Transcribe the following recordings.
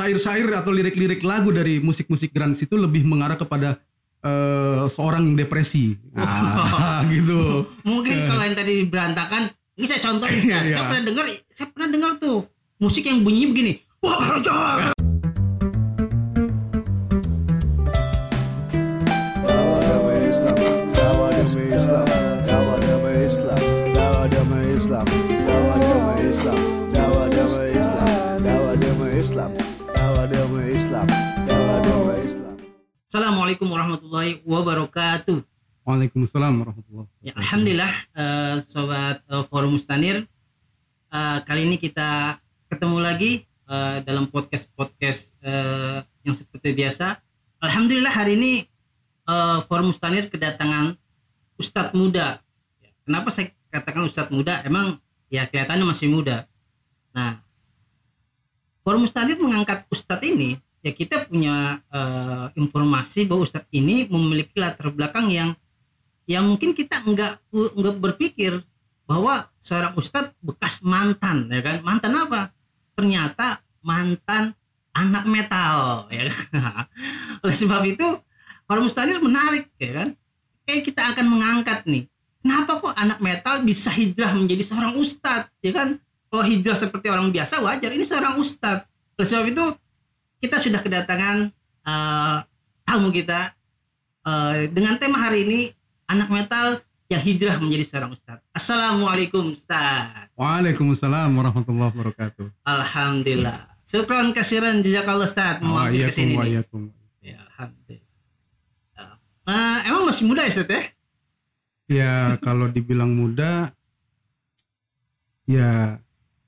syair-syair atau lirik-lirik lagu dari musik-musik grunge itu lebih mengarah kepada eh, seorang yang depresi. Nah, gitu. Mungkin kalau yang tadi berantakan, ini saya contohin. Iya. Saya pernah dengar, saya pernah dengar tuh musik yang bunyinya begini. Wah, Assalamualaikum warahmatullahi wabarakatuh. Waalaikumsalam warahmatullahi Ya, Alhamdulillah, eh, sobat eh, Forum Mustanir. Eh, kali ini kita ketemu lagi eh, dalam podcast-podcast eh, yang seperti biasa. Alhamdulillah hari ini eh, Forum Mustanir kedatangan Ustadz muda. Ya, Kenapa saya katakan Ustadz muda? Emang ya kelihatannya masih muda. Nah, Forum Mustanir mengangkat Ustadz ini, ya kita punya eh, informasi bahwa Ustadz ini memiliki latar belakang yang yang mungkin kita enggak enggak berpikir bahwa seorang ustadz bekas mantan ya kan? Mantan apa? Ternyata mantan anak metal ya kan? Oleh sebab itu Forum Mustanir menarik ya kan? Kayak kita akan mengangkat nih kenapa kok anak metal bisa hijrah menjadi seorang ustadz ya kan? Kalau hijrah seperti orang biasa wajar ini seorang ustadz. Oleh sebab itu kita sudah kedatangan eh, tamu kita eh, dengan tema hari ini anak metal yang hijrah menjadi seorang ustadz. Assalamualaikum ustadz. Waalaikumsalam warahmatullahi wabarakatuh. Alhamdulillah. Syukron kasiran jazakallah ustadz mau ke sini. Nih. waalaikum. Ya, alhamdulillah. Eh, emang masih muda ya ustadz ya? Ya kalau dibilang muda, ya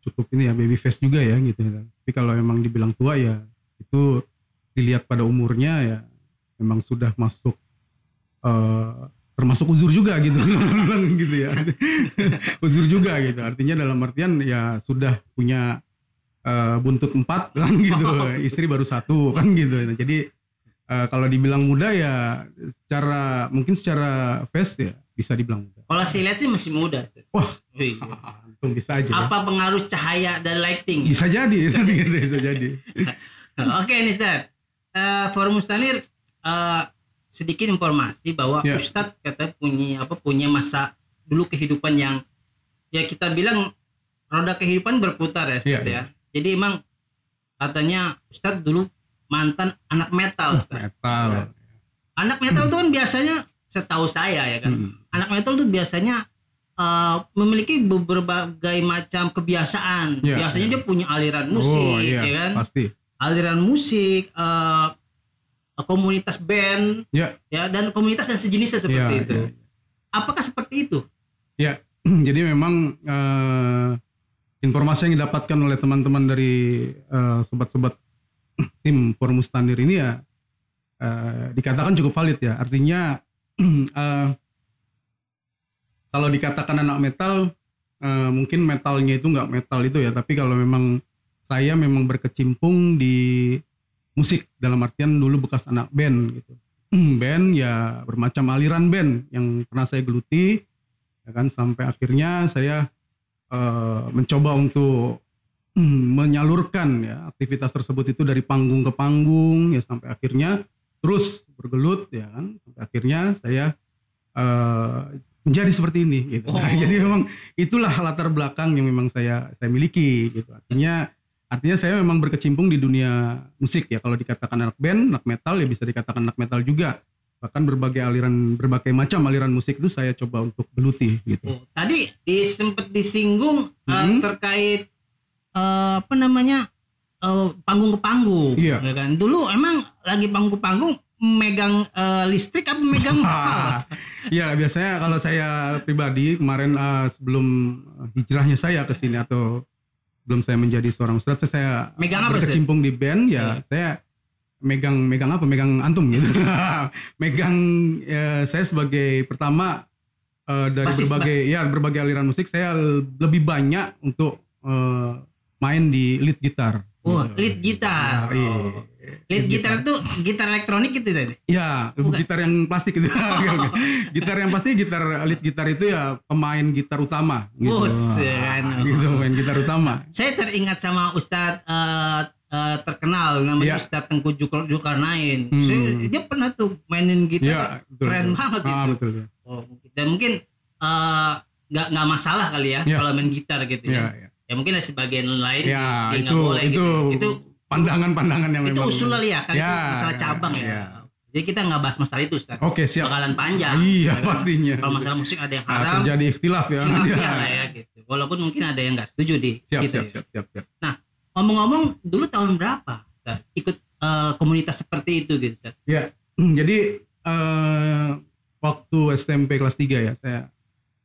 cukup ini ya baby face juga ya gitu. Tapi kalau emang dibilang tua ya itu dilihat pada umurnya ya memang sudah masuk eh, termasuk uzur juga gitu gitu ya uzur juga gitu artinya dalam artian ya sudah punya eh, buntut empat kan gitu istri baru satu kan gitu Nah, jadi eh, kalau dibilang muda ya secara mungkin secara face ya bisa dibilang muda Kalau saya lihat sih masih muda. Wah. Untung bisa aja ya. Apa pengaruh cahaya dan lighting? bisa jadi bisa jadi bisa jadi Oke nih Ustaz. Eh, Forum Mustanir eh, sedikit informasi bahwa Ya. Ustadz kata punya apa punya masa dulu kehidupan yang ya kita bilang roda kehidupan berputar ya Ustadz Iya, ya. Jadi emang katanya Ustadz dulu mantan anak metal Ustadz. metal Anak metal itu kan biasanya setahu saya ya kan. Hmm. Anak metal tuh biasanya eh, memiliki berbagai macam kebiasaan. Iya, biasanya iya. dia punya aliran musik oh iya ya kan pasti aliran musik, eh, komunitas band, Ya. ya dan komunitas dan sejenisnya seperti Iya, itu. iya. Apakah seperti itu? jadi memang eh, informasi yang didapatkan oleh teman-teman dari eh, sobat-sobat tim Forum Mustanir ini ya eh, dikatakan cukup valid ya artinya eh, kalau dikatakan anak metal eh, mungkin metalnya itu nggak metal itu ya tapi kalau memang saya memang berkecimpung di musik dalam artian dulu bekas anak band gitu band ya bermacam aliran band yang pernah saya geluti ya kan sampai akhirnya saya eh, mencoba untuk menyalurkan ya aktivitas tersebut itu dari panggung ke panggung ya sampai akhirnya terus bergelut ya kan sampai akhirnya saya eh, menjadi seperti ini gitu. Nah, Oh. jadi memang itulah latar belakang yang memang saya saya miliki gitu. Artinya artinya saya memang berkecimpung di dunia musik ya. Kalau dikatakan anak band, anak metal ya bisa dikatakan anak metal juga. Bahkan berbagai aliran berbagai macam aliran musik itu saya coba untuk geluti gitu. Tadi di, sempat disinggung eh, Mhm. terkait eh, apa namanya eh, panggung ke panggung, Iya. ya kan? Dulu emang lagi panggung ke panggung megang eh, listrik apa megang apa? Ya biasanya kalau saya pribadi kemarin eh, sebelum hijrahnya saya ke sini atau sebelum saya menjadi seorang ustadz saya Megang apa, berkecimpung di band ya Iya. saya megang megang apa megang antum gitu megang ya, saya sebagai pertama eh, dari Basis, berbagai ya berbagai aliran musik saya lebih banyak untuk eh, main di lead gitar Oh, Gitu. lead gitar. Ya, iya. Lead gitar itu gitar elektronik gitu tadi. Ya, Bukan. gitar yang plastik gitu. gitar yang pasti gitar lead gitar itu ya pemain gitar utama gitu. Buset. Ah, gitu, main gitar utama. Saya teringat sama Ustadz eh, terkenal namanya Iya. Ustadz Tengku Jukar Zulkarnain. Hmm. Saya- dia pernah tuh mainin gitar Iya, betul. keren betul. banget Ah, itu. betul. betul. Oh, mungkin- dan mungkin eh, nggak nggak masalah kali ya Iya. kalau main gitar gitu Iya, ya. iya. Ya mungkin ada sebagian lain Ya, itu boleh itu gitu. Itu pandangan-pandangan yang itu memang usul kali ya, kan itu Ya, masalah ya, cabang ya. ya. Jadi kita nggak bahas masalah itu Ustaz. Oke, siap. Bakalan panjang. Iya, ya kan? pastinya. Kalau masalah musik ada yang Nah, haram, terjadi ikhtilaf ya. khilafiyah lah ya gitu. Walaupun mungkin ada yang nggak setuju di Siap, gitu siap, ya. siap, siap, siap. Ngomong-ngomong, dulu tahun berapa Ustaz, ikut eh, komunitas seperti itu gitu Ustaz? Jadi eh, waktu SMP kelas 3 ya, saya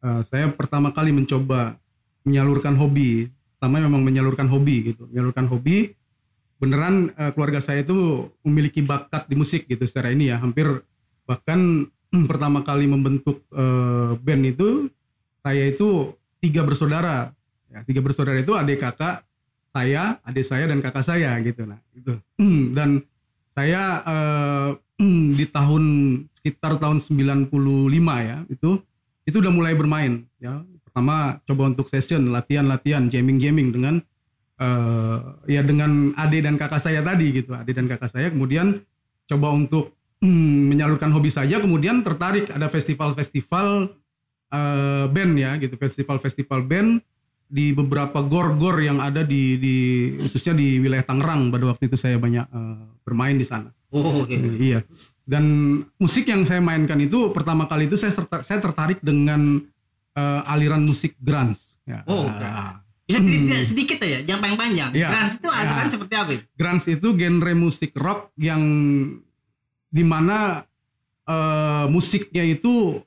eh, saya pertama kali mencoba menyalurkan hobi. Pertama memang menyalurkan hobi gitu, menyalurkan hobi. Beneran eh, keluarga saya itu memiliki bakat di musik gitu secara ini ya, hampir bahkan pertama kali membentuk eh, band itu saya itu tiga bersaudara. Ya, tiga bersaudara itu adik kakak saya, adik saya dan kakak saya gitu nah itu. Dan saya eh, di tahun sekitar tahun 95 ya itu itu udah mulai bermain ya pertama coba untuk session latihan latihan jamming jamming dengan eh, ya dengan adik dan kakak saya tadi gitu adik dan kakak saya kemudian coba untuk hmm, menyalurkan hobi saja kemudian tertarik ada festival-festival eh, band ya gitu festival-festival band di beberapa gor-gor yang ada di, di khususnya di wilayah Tangerang pada waktu itu saya banyak eh, bermain di sana Oh, oke. Iya. Dan musik yang saya mainkan itu pertama kali itu saya terta- saya tertarik dengan eh, aliran musik grunge. Ya. Oh, Ah, Bisa cerita Hmm. sedikit aja, jangan panjang-panjang. Iya. Trans itu Iya. aliran seperti apa? grunge itu genre musik rock yang di mana eh, musiknya itu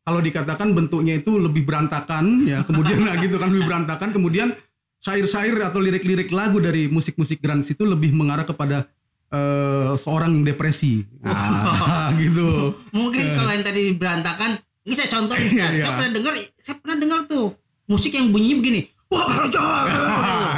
kalau dikatakan bentuknya itu lebih berantakan ya kemudian nah gitu kan lebih berantakan kemudian syair-syair atau lirik-lirik lagu dari musik-musik grunge itu lebih mengarah kepada eh, seorang yang depresi nah, gitu Mungkin Eh. kalau yang tadi berantakan, ini saya contohin. Iya. Saya pernah dengar, saya pernah dengar tuh musik yang bunyinya begini. Wah,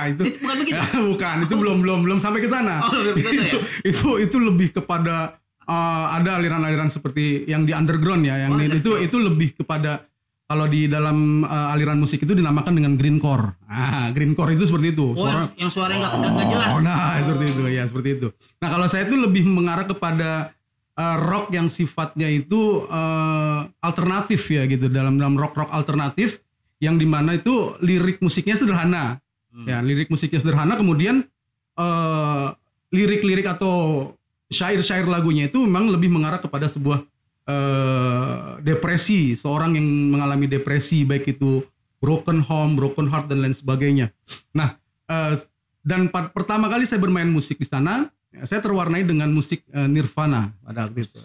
itu itu bukan begitu. bukan itu belum belum belum sampai ke sana Oh, sana itu, ya? itu itu lebih kepada uh, ada aliran-aliran seperti yang di underground ya yang Oh, itu underground. itu lebih kepada kalau di dalam uh, aliran musik itu dinamakan dengan greencore. Ah, greencore itu seperti itu. Oh, Suara- yang suaranya nggak nggak- nggak jelas. Oh, nah, seperti itu ya, seperti itu. Nah, kalau saya itu lebih mengarah kepada uh, rock yang sifatnya itu uh, alternatif ya gitu dalam dalam rock rock alternatif yang di mana itu lirik musiknya sederhana Hmm. ya lirik musiknya sederhana kemudian eh, lirik-lirik atau syair-syair lagunya itu memang lebih mengarah kepada sebuah eh, depresi seorang yang mengalami depresi baik itu broken home broken heart dan lain sebagainya nah eh, dan pertama kali saya bermain musik di sana ya, saya terwarnai dengan musik eh, Nirvana pada waktu itu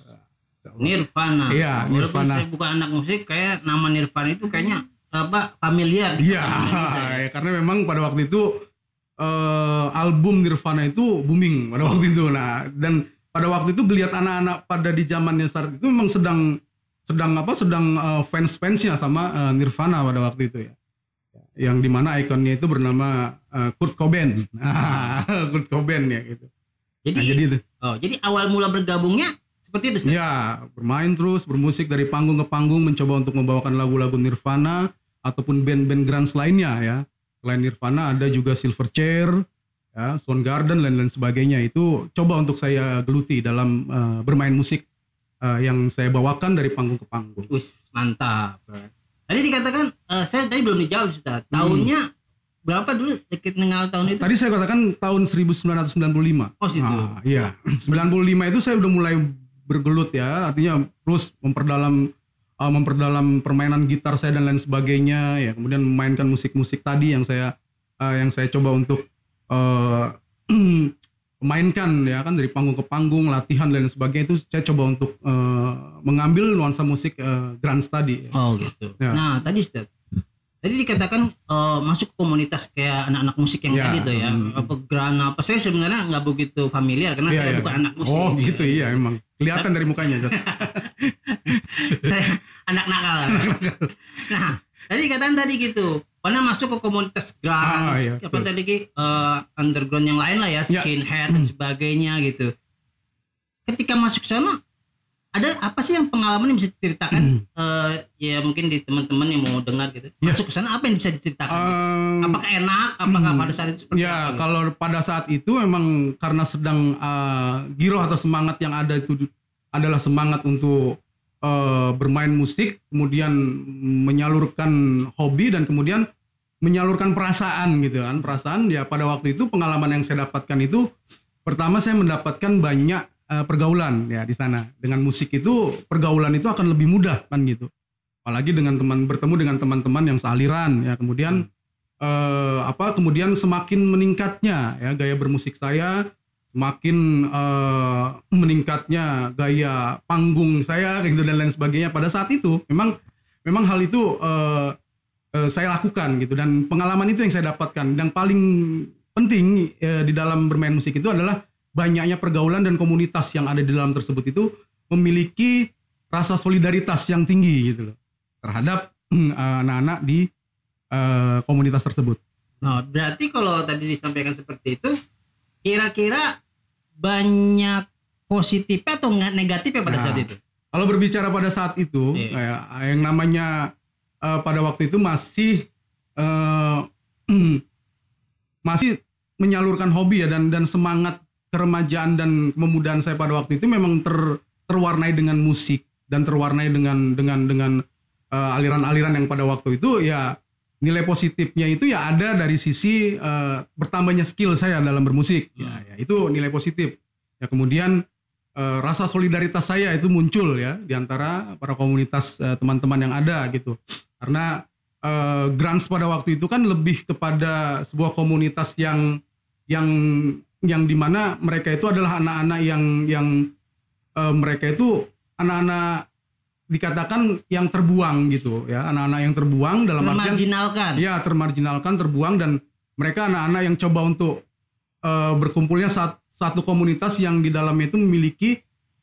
Nirvana. Iya, Walaupun Nirvana. saya bukan anak musik, kayak nama Nirvana itu kayaknya apa familiar di Iya, ya. ya, karena memang pada waktu itu eh, album Nirvana itu booming pada waktu itu. Nah, dan pada waktu itu geliat anak-anak pada di zamannya saat itu memang sedang sedang apa? Sedang eh, fans-fansnya sama eh, Nirvana pada waktu itu ya. Yang di mana ikonnya itu bernama eh, Kurt Cobain. Kurt Cobain ya gitu. Jadi, Nah, jadi itu. oh, jadi awal mula bergabungnya seperti itu. Ustaz? Ya, bermain terus, bermusik dari panggung ke panggung, mencoba untuk membawakan lagu-lagu Nirvana ataupun band-band grunge lainnya ya. Selain Nirvana ada juga Silverchair, ya, Soundgarden dan lain sebagainya. Itu coba untuk saya geluti dalam eh, bermain musik eh, yang saya bawakan dari panggung ke panggung. Wis, mantap. Tadi dikatakan, eh, saya tadi belum dijawab Ustaz. Tahunnya berapa dulu dikit nengal tahun itu? Tadi saya katakan tahun 1995. Oh, situ. Ah, iya. 95 itu saya udah mulai bergelut ya, artinya terus memperdalam uh, memperdalam permainan gitar saya dan lain sebagainya ya, kemudian memainkan musik-musik tadi yang saya uh, yang saya coba untuk uh, mainkan ya kan dari panggung ke panggung, latihan dan lain sebagainya itu saya coba untuk uh, mengambil nuansa musik uh, grunge tadi. ya. Oh gitu. Ya. Nah tadi Ustaz, tadi dikatakan eh, masuk komunitas kayak anak-anak musik yang Ya, tadi tuh ya, hmm. apa grana apa? Saya sebenarnya nggak begitu familiar karena Iya, saya iya. bukan anak musik. Oh gitu iya emang kelihatan dari mukanya. Saya anak nakal. nah tadi dikatakan tadi gitu, pernah masuk ke komunitas Ah, grunge, iya, apa betul. tadi? Eh, underground yang lain lah ya, Ya. skinhead dan sebagainya gitu. Ketika masuk sana, ada apa sih yang pengalaman yang bisa diceritakan? Eh, ya mungkin di teman-teman yang mau dengar gitu. Ya. masuk ke sana apa yang bisa diceritakan? Eh, apakah enak? Apakah pada saat itu seperti ya apa gitu? kalau pada saat itu memang karena sedang eh, giroh atau semangat yang ada itu adalah semangat untuk eh, bermain musik kemudian menyalurkan hobi dan kemudian menyalurkan perasaan gitu kan. Perasaan ya pada waktu itu pengalaman yang saya dapatkan itu pertama saya mendapatkan banyak eh, pergaulan ya di sana. Dengan musik itu pergaulan itu akan lebih mudah kan gitu. Apalagi dengan teman bertemu dengan teman-teman yang sealiran ya. Kemudian eh, apa kemudian semakin meningkatnya ya gaya bermusik saya semakin eh, meningkatnya gaya panggung saya gitu dan lain sebagainya. Pada saat itu memang memang hal itu eh, saya lakukan gitu. Dan pengalaman itu yang saya dapatkan. Yang paling penting di dalam bermain musik itu adalah banyaknya pergaulan dan komunitas yang ada di dalam tersebut itu memiliki rasa solidaritas yang tinggi gitu loh terhadap eh, anak-anak di eh, komunitas tersebut. Nah, berarti kalau tadi disampaikan seperti itu, kira-kira banyak positifnya atau negatifnya pada Nah, saat itu? Kalau berbicara pada saat itu, Iya. kayak yang namanya eh, pada waktu itu masih eh, masih menyalurkan hobi ya dan dan semangat keremajaan dan kemudahan saya pada waktu itu memang ter, terwarnai dengan musik dan terwarnai dengan dengan dengan eh, aliran-aliran yang pada waktu itu ya nilai positifnya itu ya ada dari sisi eh, bertambahnya skill saya dalam bermusik. Ya, Hmm. ya itu nilai positif. Ya kemudian eh, rasa solidaritas saya itu muncul ya di antara para komunitas teman-teman yang ada gitu. Karena eh, Grants pada waktu itu kan lebih kepada sebuah komunitas yang yang yang di mana mereka itu adalah anak-anak yang yang eh, mereka itu anak-anak dikatakan yang terbuang gitu ya. Anak-anak yang terbuang dalam artian Termarginalkan. ya termarginalkan terbuang dan mereka anak-anak yang coba untuk eh, berkumpulnya saat satu komunitas yang di dalamnya itu memiliki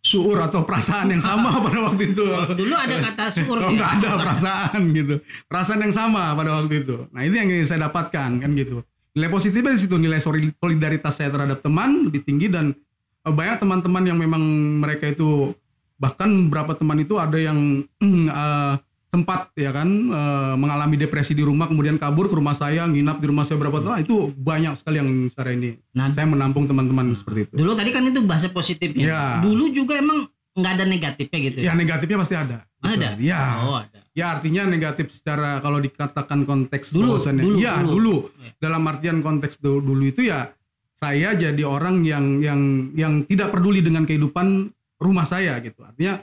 syuur atau perasaan yang sama pada waktu itu. Dulu ada kata syukur Oh, ya? ada perasaan gitu. Perasaan yang sama pada waktu itu. Nah itu yang saya dapatkan kan gitu nilai positifnya di situ nilai soli- solidaritas saya terhadap teman lebih tinggi dan eh, banyak teman-teman yang memang mereka itu bahkan beberapa teman itu ada yang eh, sempat ya kan eh, mengalami depresi di rumah kemudian kabur ke rumah saya nginap di rumah saya berapa tahun Nah, itu banyak sekali yang secara ini Nah, saya menampung teman-teman seperti itu dulu tadi kan itu bahasa positifnya. Ya. Dulu juga emang nggak ada negatifnya gitu. ya negatifnya pasti ada Ada? ya Oh, ada. Ya artinya negatif secara kalau dikatakan konteks Dulu, bahwasannya- dulu, ya dulu. dulu. Ya. Dalam artian konteks du- dulu itu ya saya jadi orang yang yang yang tidak peduli dengan kehidupan rumah saya gitu. Artinya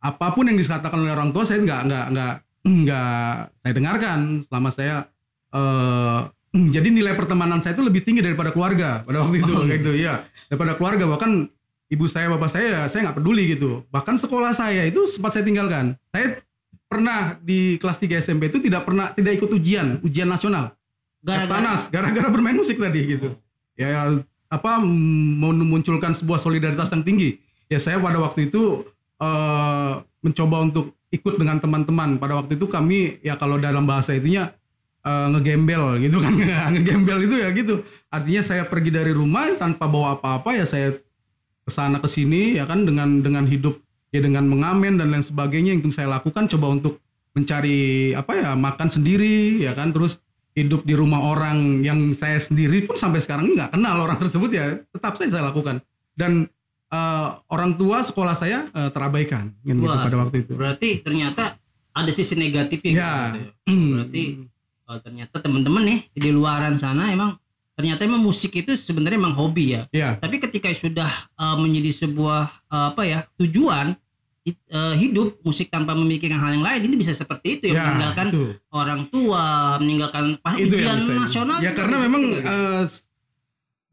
apa pun yang dikatakan oleh orang tua saya nggak nggak nggak nggak saya dengarkan selama saya eh jadi nilai pertemanan saya itu lebih tinggi daripada keluarga pada waktu itu Oh, kayak gitu ya daripada keluarga bahkan ibu saya bapak saya saya nggak peduli gitu. Bahkan sekolah saya itu sempat saya tinggalkan. Saya pernah di kelas 3 SMP itu tidak pernah tidak ikut ujian ujian nasional. Gara-gara? Gara-gara bermain musik tadi gitu. Ya apa memunculkan sebuah solidaritas yang tinggi. Ya saya pada waktu itu eh, mencoba untuk ikut dengan teman-teman. Pada waktu itu kami ya kalau dalam bahasa itunya eh, ngegembel gitu kan. Ngegembel itu ya gitu. Artinya saya pergi dari rumah tanpa bawa apa-apa ya saya ke sana ke sini ya kan dengan dengan hidup ya dengan mengamen dan lain sebagainya yang saya lakukan coba untuk mencari apa ya makan sendiri ya kan terus hidup di rumah orang yang saya sendiri pun sampai sekarang nggak kenal orang tersebut ya tetap saya saya lakukan dan eh, orang tua sekolah saya eh, terabaikan kan gitu Wah, pada waktu itu berarti ternyata ada sisi negatifnya Ya. gitu. ya. Berarti oh, ternyata teman-teman nih di luaran sana emang ternyata emang musik itu sebenarnya emang hobi ya. ya Tapi ketika sudah uh, menjadi sebuah uh, apa ya tujuan uh, hidup musik tanpa memikirkan hal yang lain ini bisa seperti itu ya, ya meninggalkan itu. orang tua, meninggalkan pas itu ujian nasional. ya karena memang eh,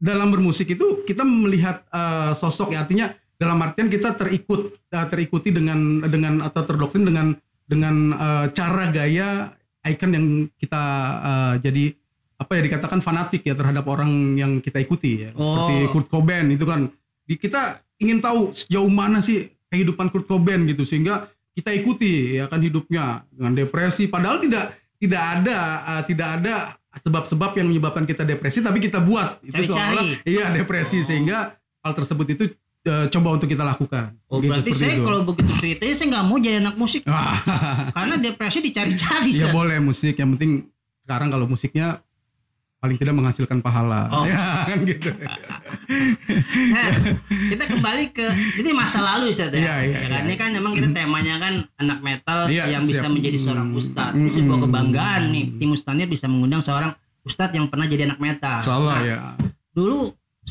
dalam bermusik itu kita melihat eh, sosok ya artinya dalam artian kita terikut eh, terikuti dengan dengan atau terdoktrin dengan dengan eh, cara gaya icon yang kita eh, jadi apa ya dikatakan fanatik ya terhadap orang yang kita ikuti ya seperti Oh. Kurt Cobain itu kan kita ingin tahu sejauh mana sih kehidupan Kurt Cobain gitu sehingga kita ikuti ya kan hidupnya dengan depresi padahal tidak tidak ada eh, tidak ada sebab-sebab yang menyebabkan kita depresi tapi kita buat itu seolah iya depresi Oh. sehingga hal tersebut itu eh, coba untuk kita lakukan. Oh Gitu, berarti seperti saya itu. kalau begitu ceritanya saya nggak mau jadi anak musik karena depresi dicari-cari. ya boleh musik, yang penting sekarang kalau musiknya paling tidak menghasilkan pahala. Oh. Ya kan gitu. Nah, kita kembali ke ini masa lalu Ustaz ya. Iya, iya, Ya kan? iya. Ini kan memang kita temanya kan anak metal Iya, yang bisa siap. menjadi seorang ustadz. Hmm. Ini sebuah kebanggaan nih tim Mustanir bisa mengundang seorang ustadz yang pernah jadi anak metal. Insyaallah Nah, ya. Dulu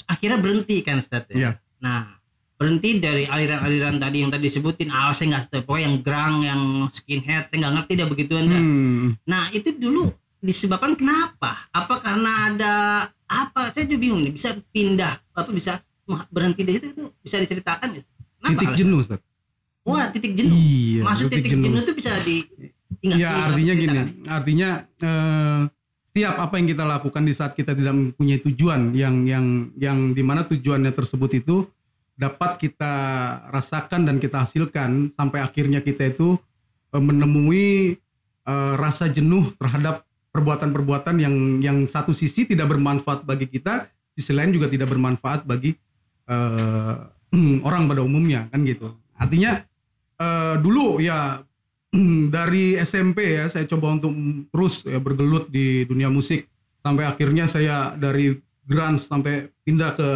akhirnya berhenti kan Ustadz ya. Iya. Nah, berhenti dari aliran-aliran tadi yang tadi disebutin. Ah, saya nggak tahu pokoknya yang grang, yang skinhead, saya nggak ngerti dah begituan dah. Hmm. Nah, itu dulu disebabkan kenapa? Apa karena ada apa? Saya juga bingung nih. Bisa pindah apa bisa berhenti di situ itu bisa diceritakan ya? Kenapa Titik alasan? jenuh, Ustaz. Wah, titik jenuh. Iya, Maksud titik, jenuh. itu bisa di tinggal Ya artinya gini, artinya eh, setiap apa yang kita lakukan di saat kita tidak mempunyai tujuan yang yang yang di mana tujuannya tersebut itu dapat kita rasakan dan kita hasilkan sampai akhirnya kita itu eh, menemui eh, rasa jenuh terhadap perbuatan-perbuatan yang yang satu sisi tidak bermanfaat bagi kita, sisi lain juga tidak bermanfaat bagi eh, orang pada umumnya kan gitu. Artinya eh, dulu ya dari SMP ya saya coba untuk terus ya bergelut di dunia musik sampai akhirnya saya dari grunge sampai pindah ke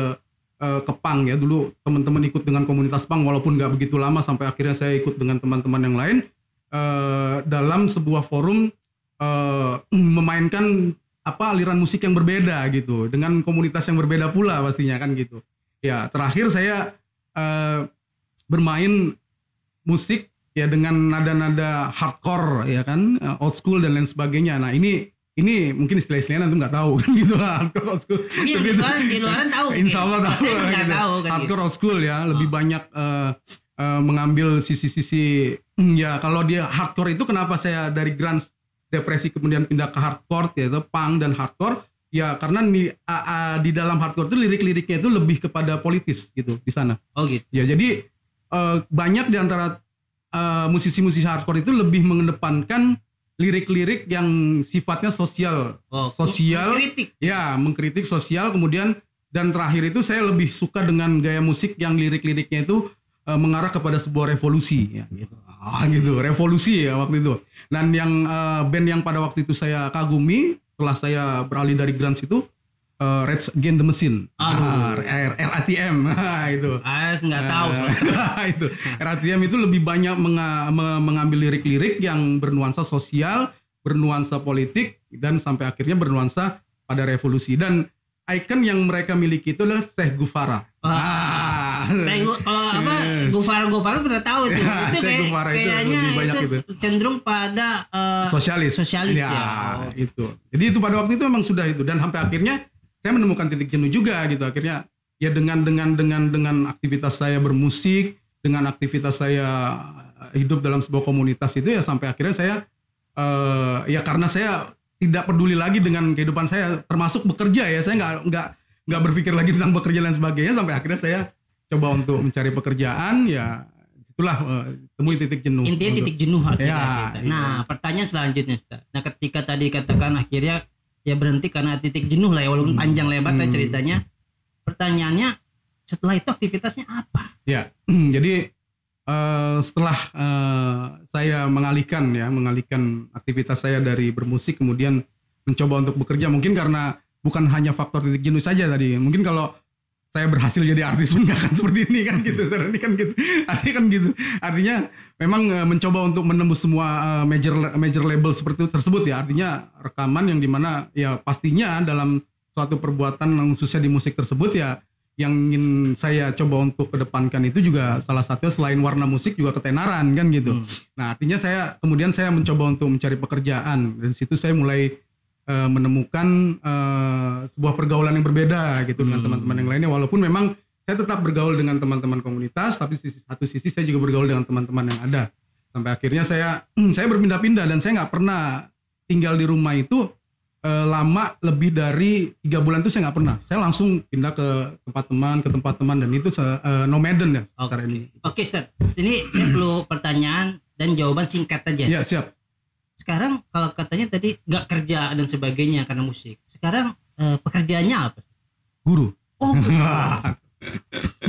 eh, ke punk ya dulu teman-teman ikut dengan komunitas punk walaupun nggak begitu lama sampai akhirnya saya ikut dengan teman-teman yang lain eh, dalam sebuah forum eh, memainkan apa aliran musik yang berbeda gitu dengan komunitas yang berbeda pula pastinya kan gitu ya terakhir saya eh, bermain musik ya dengan nada-nada hardcore ya kan eh, old school dan lain sebagainya nah ini ini mungkin istilah-istilahnya nanti nggak tahu kan gitu lah hardcore old school Mungkin di luaran, di luaran tahu. Insya Allah tahu nggak gitu. tahu kan. hardcore gitu. old school ya lebih Oh. banyak eh, eh, mengambil sisi-sisi ya kalau dia hardcore itu kenapa saya dari grunge depresi kemudian pindah ke hardcore yaitu punk dan hardcore ya karena di, a- a- di dalam hardcore itu lirik-liriknya itu lebih kepada politis gitu di sana Oh gitu. Ya jadi eh, banyak di antara eh, musisi-musisi hardcore itu lebih mengedepankan lirik-lirik yang sifatnya sosial, Oh, Sosial. kritik. ya mengkritik sosial kemudian dan terakhir itu saya lebih suka dengan gaya musik yang lirik-liriknya itu eh, mengarah kepada sebuah revolusi ya gitu. Ah, gitu, revolusi ya waktu itu. Dan yang eh, band yang pada waktu itu saya kagumi setelah saya beralih dari grunge itu eh, Rage Against the Machine. Aduh. Ah, RATM. Nah, itu. Ah, nggak tahu. Nah, itu RATM itu lebih banyak menga- me- mengambil lirik-lirik yang bernuansa sosial, bernuansa politik dan sampai akhirnya bernuansa pada revolusi dan ikon yang mereka miliki itu adalah Teh Gufara. Ah. Kayak gua- kalau apa Yes. Gufar Gufar pernah tahu itu. Ya, itu kayak itu kayaknya banyak itu, itu. cenderung pada eh, sosialis. Sosialis, ya. Oh. itu. Jadi itu pada waktu itu memang sudah itu dan sampai akhirnya saya menemukan titik jenuh juga gitu. Akhirnya ya dengan dengan dengan dengan aktivitas saya bermusik, dengan aktivitas saya hidup dalam sebuah komunitas itu ya sampai akhirnya saya eh ya karena saya tidak peduli lagi dengan kehidupan saya termasuk bekerja ya. Saya nggak nggak nggak berpikir lagi tentang bekerja dan sebagainya sampai akhirnya saya coba untuk mencari pekerjaan ya itulah eh, temui titik jenuh. intinya Untuk- titik jenuh akhirnya Ya, kita. iya. Nah, pertanyaan selanjutnya Ustaz. Nah, ketika tadi katakan akhirnya ya berhenti karena titik jenuh lah ya walaupun Hmm. panjang lebar Hmm. ceritanya. Pertanyaannya setelah itu aktivitasnya apa? Ya, jadi eh, setelah eh, saya mengalihkan ya, mengalihkan aktivitas saya dari bermusik kemudian mencoba untuk bekerja, mungkin karena bukan hanya faktor titik jenuh saja tadi. Mungkin kalau saya berhasil jadi artis pun akan seperti ini kan gitu. Ini kan gitu. Artinya kan gitu. Artinya memang eh, mencoba untuk menembus semua eh, major major label seperti itu tersebut ya. Artinya rekaman yang di mana ya pastinya dalam suatu perbuatan khususnya di musik tersebut ya yang ingin saya coba untuk kedepankan itu juga salah satunya selain warna musik juga ketenaran kan gitu. Hmm. Nah artinya saya kemudian saya mencoba untuk mencari pekerjaan dan situ saya mulai eh, menemukan eh, sebuah pergaulan yang berbeda gitu dengan Hmm. teman-teman yang lainnya walaupun memang saya tetap bergaul dengan teman-teman komunitas tapi sisi satu sisi saya juga bergaul dengan teman-teman yang ada sampai akhirnya saya saya berpindah-pindah dan saya nggak pernah tinggal di rumah itu eh, lama lebih dari tiga bulan itu saya nggak pernah saya langsung pindah ke tempat teman ke tempat teman dan itu eh, nomaden ya secara Oke. ini Oke, Ustaz. Ini saya perlu pertanyaan dan jawaban singkat aja. ya siap Sekarang kalau katanya tadi nggak kerja dan sebagainya karena musik. Sekarang eh, pekerjaannya apa? guru Oh,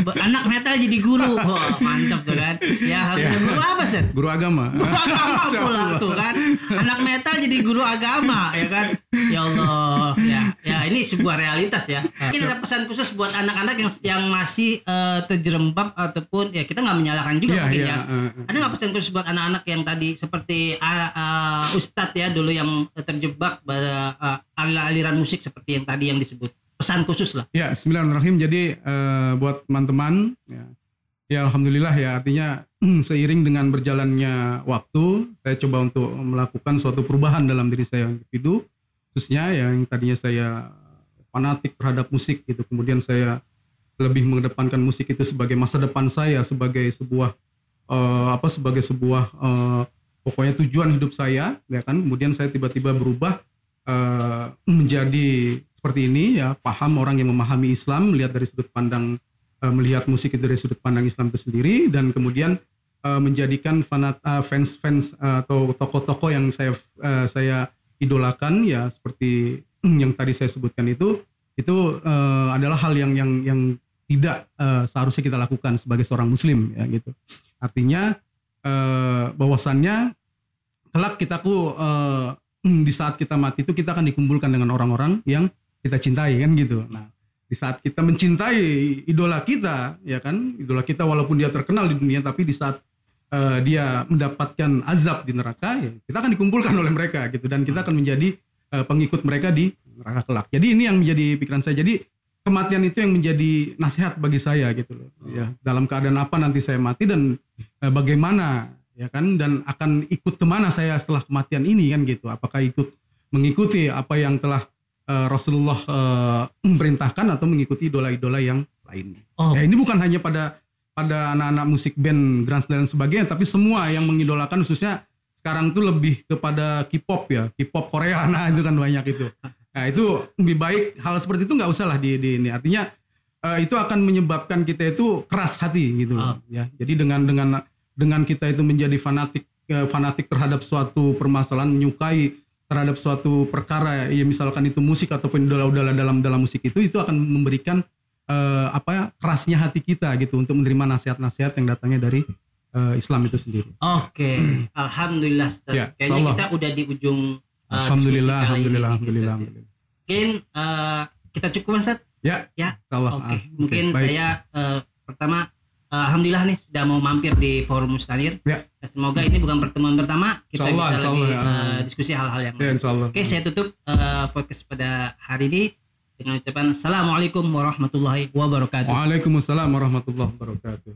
anak metal jadi guru. Wah, mantap tuh kan. Ya, Ya. guru apa, Ustaz? Guru agama. Guru agama pula tuh kan. Anak metal jadi guru agama ya kan. Ya Allah. Ya, ya ini sebuah realitas ya. Mungkin ada pesan khusus buat anak-anak yang yang masih eh, terjerembab ataupun ya kita nggak menyalahkan juga Iya, mungkin iya, ya. eh, Ada nggak pesan khusus buat anak-anak yang tadi seperti ah, ah, Ustadz ya dulu yang terjebak pada ah, aliran musik seperti yang tadi yang disebut. Pesan khusus lah. Ya, Bismillahirrahmanirrahim. Jadi eh, buat teman-teman, ya, ya Alhamdulillah ya artinya seiring dengan berjalannya waktu, saya coba untuk melakukan suatu perubahan dalam diri saya individu, khususnya yang tadinya saya fanatik terhadap musik gitu, kemudian saya lebih mengedepankan musik itu sebagai masa depan saya, sebagai sebuah eh, apa, sebagai sebuah eh, pokoknya tujuan hidup saya, ya kan. Kemudian saya tiba-tiba berubah eh, menjadi seperti ini ya paham orang yang memahami Islam melihat dari sudut pandang eh, melihat musik itu dari sudut pandang Islam itu sendiri dan kemudian eh, menjadikan fanat eh, fans-fans eh, atau tokoh-tokoh yang saya eh, saya idolakan ya seperti yang tadi saya sebutkan itu itu eh, adalah hal yang yang yang tidak eh, seharusnya kita lakukan sebagai seorang muslim ya gitu. Artinya eh, bahwasannya kelak kita ku eh, di saat kita mati itu kita akan dikumpulkan dengan orang-orang yang kita cintai kan gitu. Nah, di saat kita mencintai idola kita, ya kan, idola kita walaupun dia terkenal di dunia, tapi di saat eh, dia mendapatkan azab di neraka, ya kita akan dikumpulkan oleh mereka gitu, dan kita akan menjadi eh, pengikut mereka di neraka kelak. Jadi ini yang menjadi pikiran saya. Jadi kematian itu yang menjadi nasihat bagi saya gitu loh. Ya, dalam keadaan apa nanti saya mati dan eh, bagaimana ya kan dan akan ikut ke mana saya setelah kematian ini kan gitu. Apakah ikut mengikuti apa yang telah eh, Rasulullah perintahkan atau mengikuti idola-idola yang lainnya. Oh. Ya ini bukan hanya pada pada anak-anak musik band Grunge dan sebagainya, tapi semua yang mengidolakan khususnya sekarang tuh lebih kepada K-pop ya, K-pop Korea, nah itu kan banyak itu. Nah itu lebih baik hal seperti itu nggak usah lah di, di ini. Artinya eh, itu akan menyebabkan kita itu keras hati gitu Ah. loh. Ya, jadi dengan dengan dengan kita itu menjadi fanatik fanatik terhadap suatu permasalahan, menyukai terhadap suatu perkara, ya misalkan itu musik ataupun idola-idola dalam dalam musik itu, itu akan memberikan eh, apa ya kerasnya hati kita gitu untuk menerima nasihat-nasihat yang datangnya dari eh, Islam itu sendiri. Oke, alhamdulillah Ustaz. Ya, Kayaknya insyaallah. kita udah di ujung uh, alhamdulillah, kali ini, alhamdulillah, Ustaz. alhamdulillah, alhamdulillah. Mungkin uh, kita cukup Ustaz. Ya, Ya, insyaallah. Oke, Ah, mungkin baik. saya uh, pertama uh, alhamdulillah nih sudah mau mampir di Forum Mustanir. Ya. Dan Semoga ini bukan pertemuan pertama kita Insyaallah, bisa insyaallah, lebih ya. uh, diskusi hal-hal yang Ya. Oke, saya tutup uh, podcast pada hari ini dengan ucapan Assalamualaikum warahmatullahi wabarakatuh. Waalaikumsalam warahmatullahi wabarakatuh.